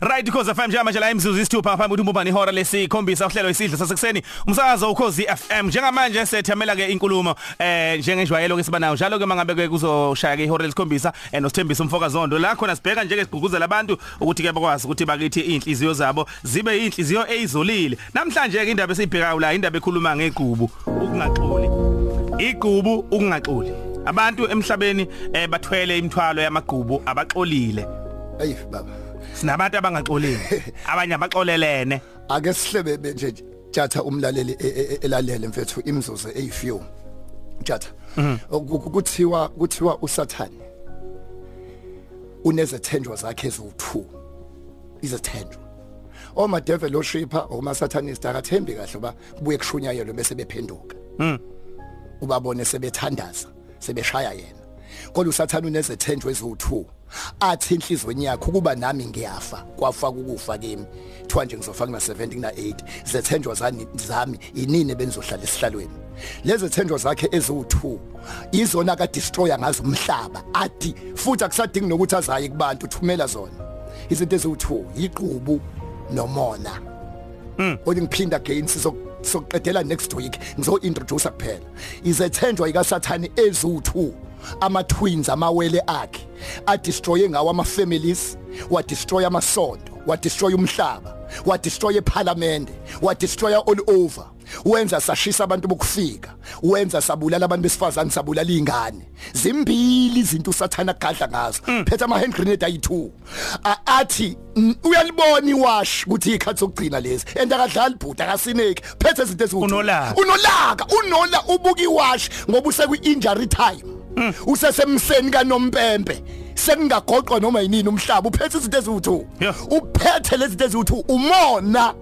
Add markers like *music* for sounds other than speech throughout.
right because FM njengamanje la imzuzu isithupha ngaphambi ukuthi umbani ihora lesikhombisa uhlelo isidlo sasekuseni. Umsakazo ukhozi FM njengamanje sethamela ke inkulumo eh njengenjwayelo ke siba nayo njalo ke mangabe ke kuzoshaya ke ihora lesikhombisa eh nosithembisa umfoka zondo. La khona sibheka njeke sigqugquzela abantu ukuthi ke bakwazi ukuthi bakithi inhliziyo zabo zibe inhliziyo ezolile namhlanje ke indaba esiyibhekayo la indaba ekhuluma ngequbu ukungaxoli. Iqubu ukungaxoli. Abantu emhlabeni eh bathwele imithwalo yamagqubu abaxolile. Hey baba. Sinabantu abangaxolile *laughs* abanye abaxolelene Ake sihlebe nje tjatha umlaleli e- e- e- elalele mfethu imzuzu eyifew. Tjatha. Kuthiwa kuthiwa uSathane unezithenjwa zakhe eziwu2. Izithenjwa. Oma devil worshipper oma sathanist akathembi kahle ba kubuye kushunyayelwe bese bephenduka. Mhm. Ubabone sebethandaza, sebeshaya yena. Kodwa usathane unezithenjwa eziwu2. Athi inhlizweni yakhe ukuba nami ngiyafa kwafa ukufa kimi. Kuthiwa nje ngizofa kuna 70 kuna 8 zethenjwa zami zami inini benzohlala esihlalweni. Lezi zethenjwa zakhe eziwu2 izona ka destroyer ngazo umhlaba. Athi futhi akusadingi nokuthi azaye kubantu uthumela zona. Izinto eziwu2 iqubu nomona. Mm. othi ngiphinda again sizo sokuqedela next week. Ngizo introduce kuphela. Izethenjwa ikasathani eziwu2 ama twins amawele akhe. A destroy ngawo ama families wa destroy amasonto wa destroy umhlaba wa destroy eparliament wa destroy all over. Wenza sashisa abantu bokufika. Wenza sabulala abantu besifazane sabulala ingane zimbili izinto usathana gadla ngazo. Phethe ama hand grenade ayi2 athi "Mm, uyalibona iwash ukuthi ikhathi sokugcina lezi? And akadlali bhuta akasineki. Phethe izinto eziwu Unolaka. unolaka unola ubuka iwash ngoba usekwi injury time usesemseni kanompempe. Sekungagoqwa noma yinini umhlaba. Uphethe izinto eziwu2 Yeah. uphethe lezi zinto eziwu2 umona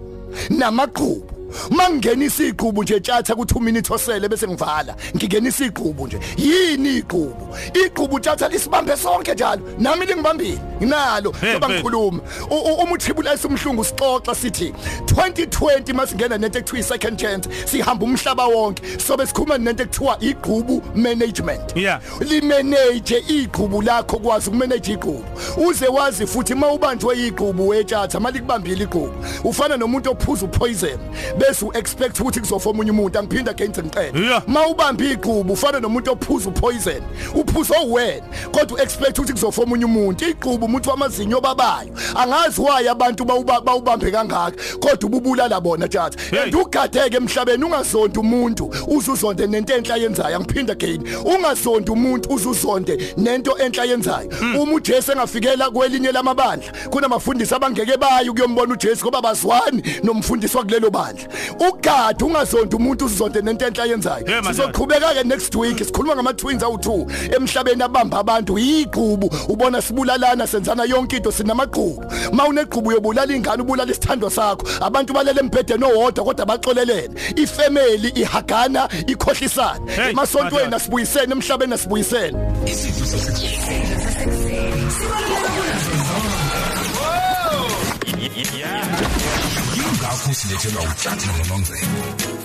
namaqhubu mangingenisa iqhubu nje tjatha ku2 minutes osele bese ngivala. Ngingenisa iqhubu nje. Yini iqhubu iqhubu tjatha lisibambe sonke njalo. Nami lingibambile nginalo. Hey, ngoba hey. ngikhuluma. U- u- uma uthibula isumhlungu sixoxa sithi 2020 masingena nento ekuthiwa second chance sihamba umhlaba wonke sobe sikhuluma nento ekuthiwa iqhubu management. Yeah. limanage iqhubu lakho kwazi ukumanage iqhubu uze wazi futhi mawubanjwe iqhubu wethatha mali kubambile iqhubu ufana nomuntu ophuza upoison. Bese uexpect ukuthi kuzofoma umunye umuntu angiphinda again ngicela Yeah. mawubambe iqhubu ufana nomuntu ophuza upoison uphuza owena kodwa uexpect ukuthi kuzofoma umunye umuntu. Iqhubu umuntu wamazinyo babayo angazi waye abantu bawuba- bawubambe kangaka kodwa ububulala bona tjatha Hey. and ugadeke emhlabeni ungazonda umuntu uzuzonde nento enhla yenzayo angiphinda again. Ungazonda umuntu uzuzonde nento enhla yenzayo. Uma uJesu engafikela kwelinye lamabandla kunamafundisi abangeke bayo kuyombona uJesu ngoba bazwani nomfundisi wakulelo bandla. Ugade ungazonda umuntu uzuzonde nento enhla yenzayo Yeah, man. sizoqhubeka ke next week sikhuluma ngama twins awu2 emhlabeni abamba abantu iqhubu ubona sibulalana senzana yonke into sinamaqhubu mawuneqhubu yobulala ingane ubulala isithandwa sakho. Abantu balele embhedeni owodwa kodwa baxolelene ifamily ihagana ikhohlisana Hey, emasontweni madod. asibuyisene emhlabeni asibuyisene. Isidlo sasekuseni yingakho silethelwa uthatha nomamvelo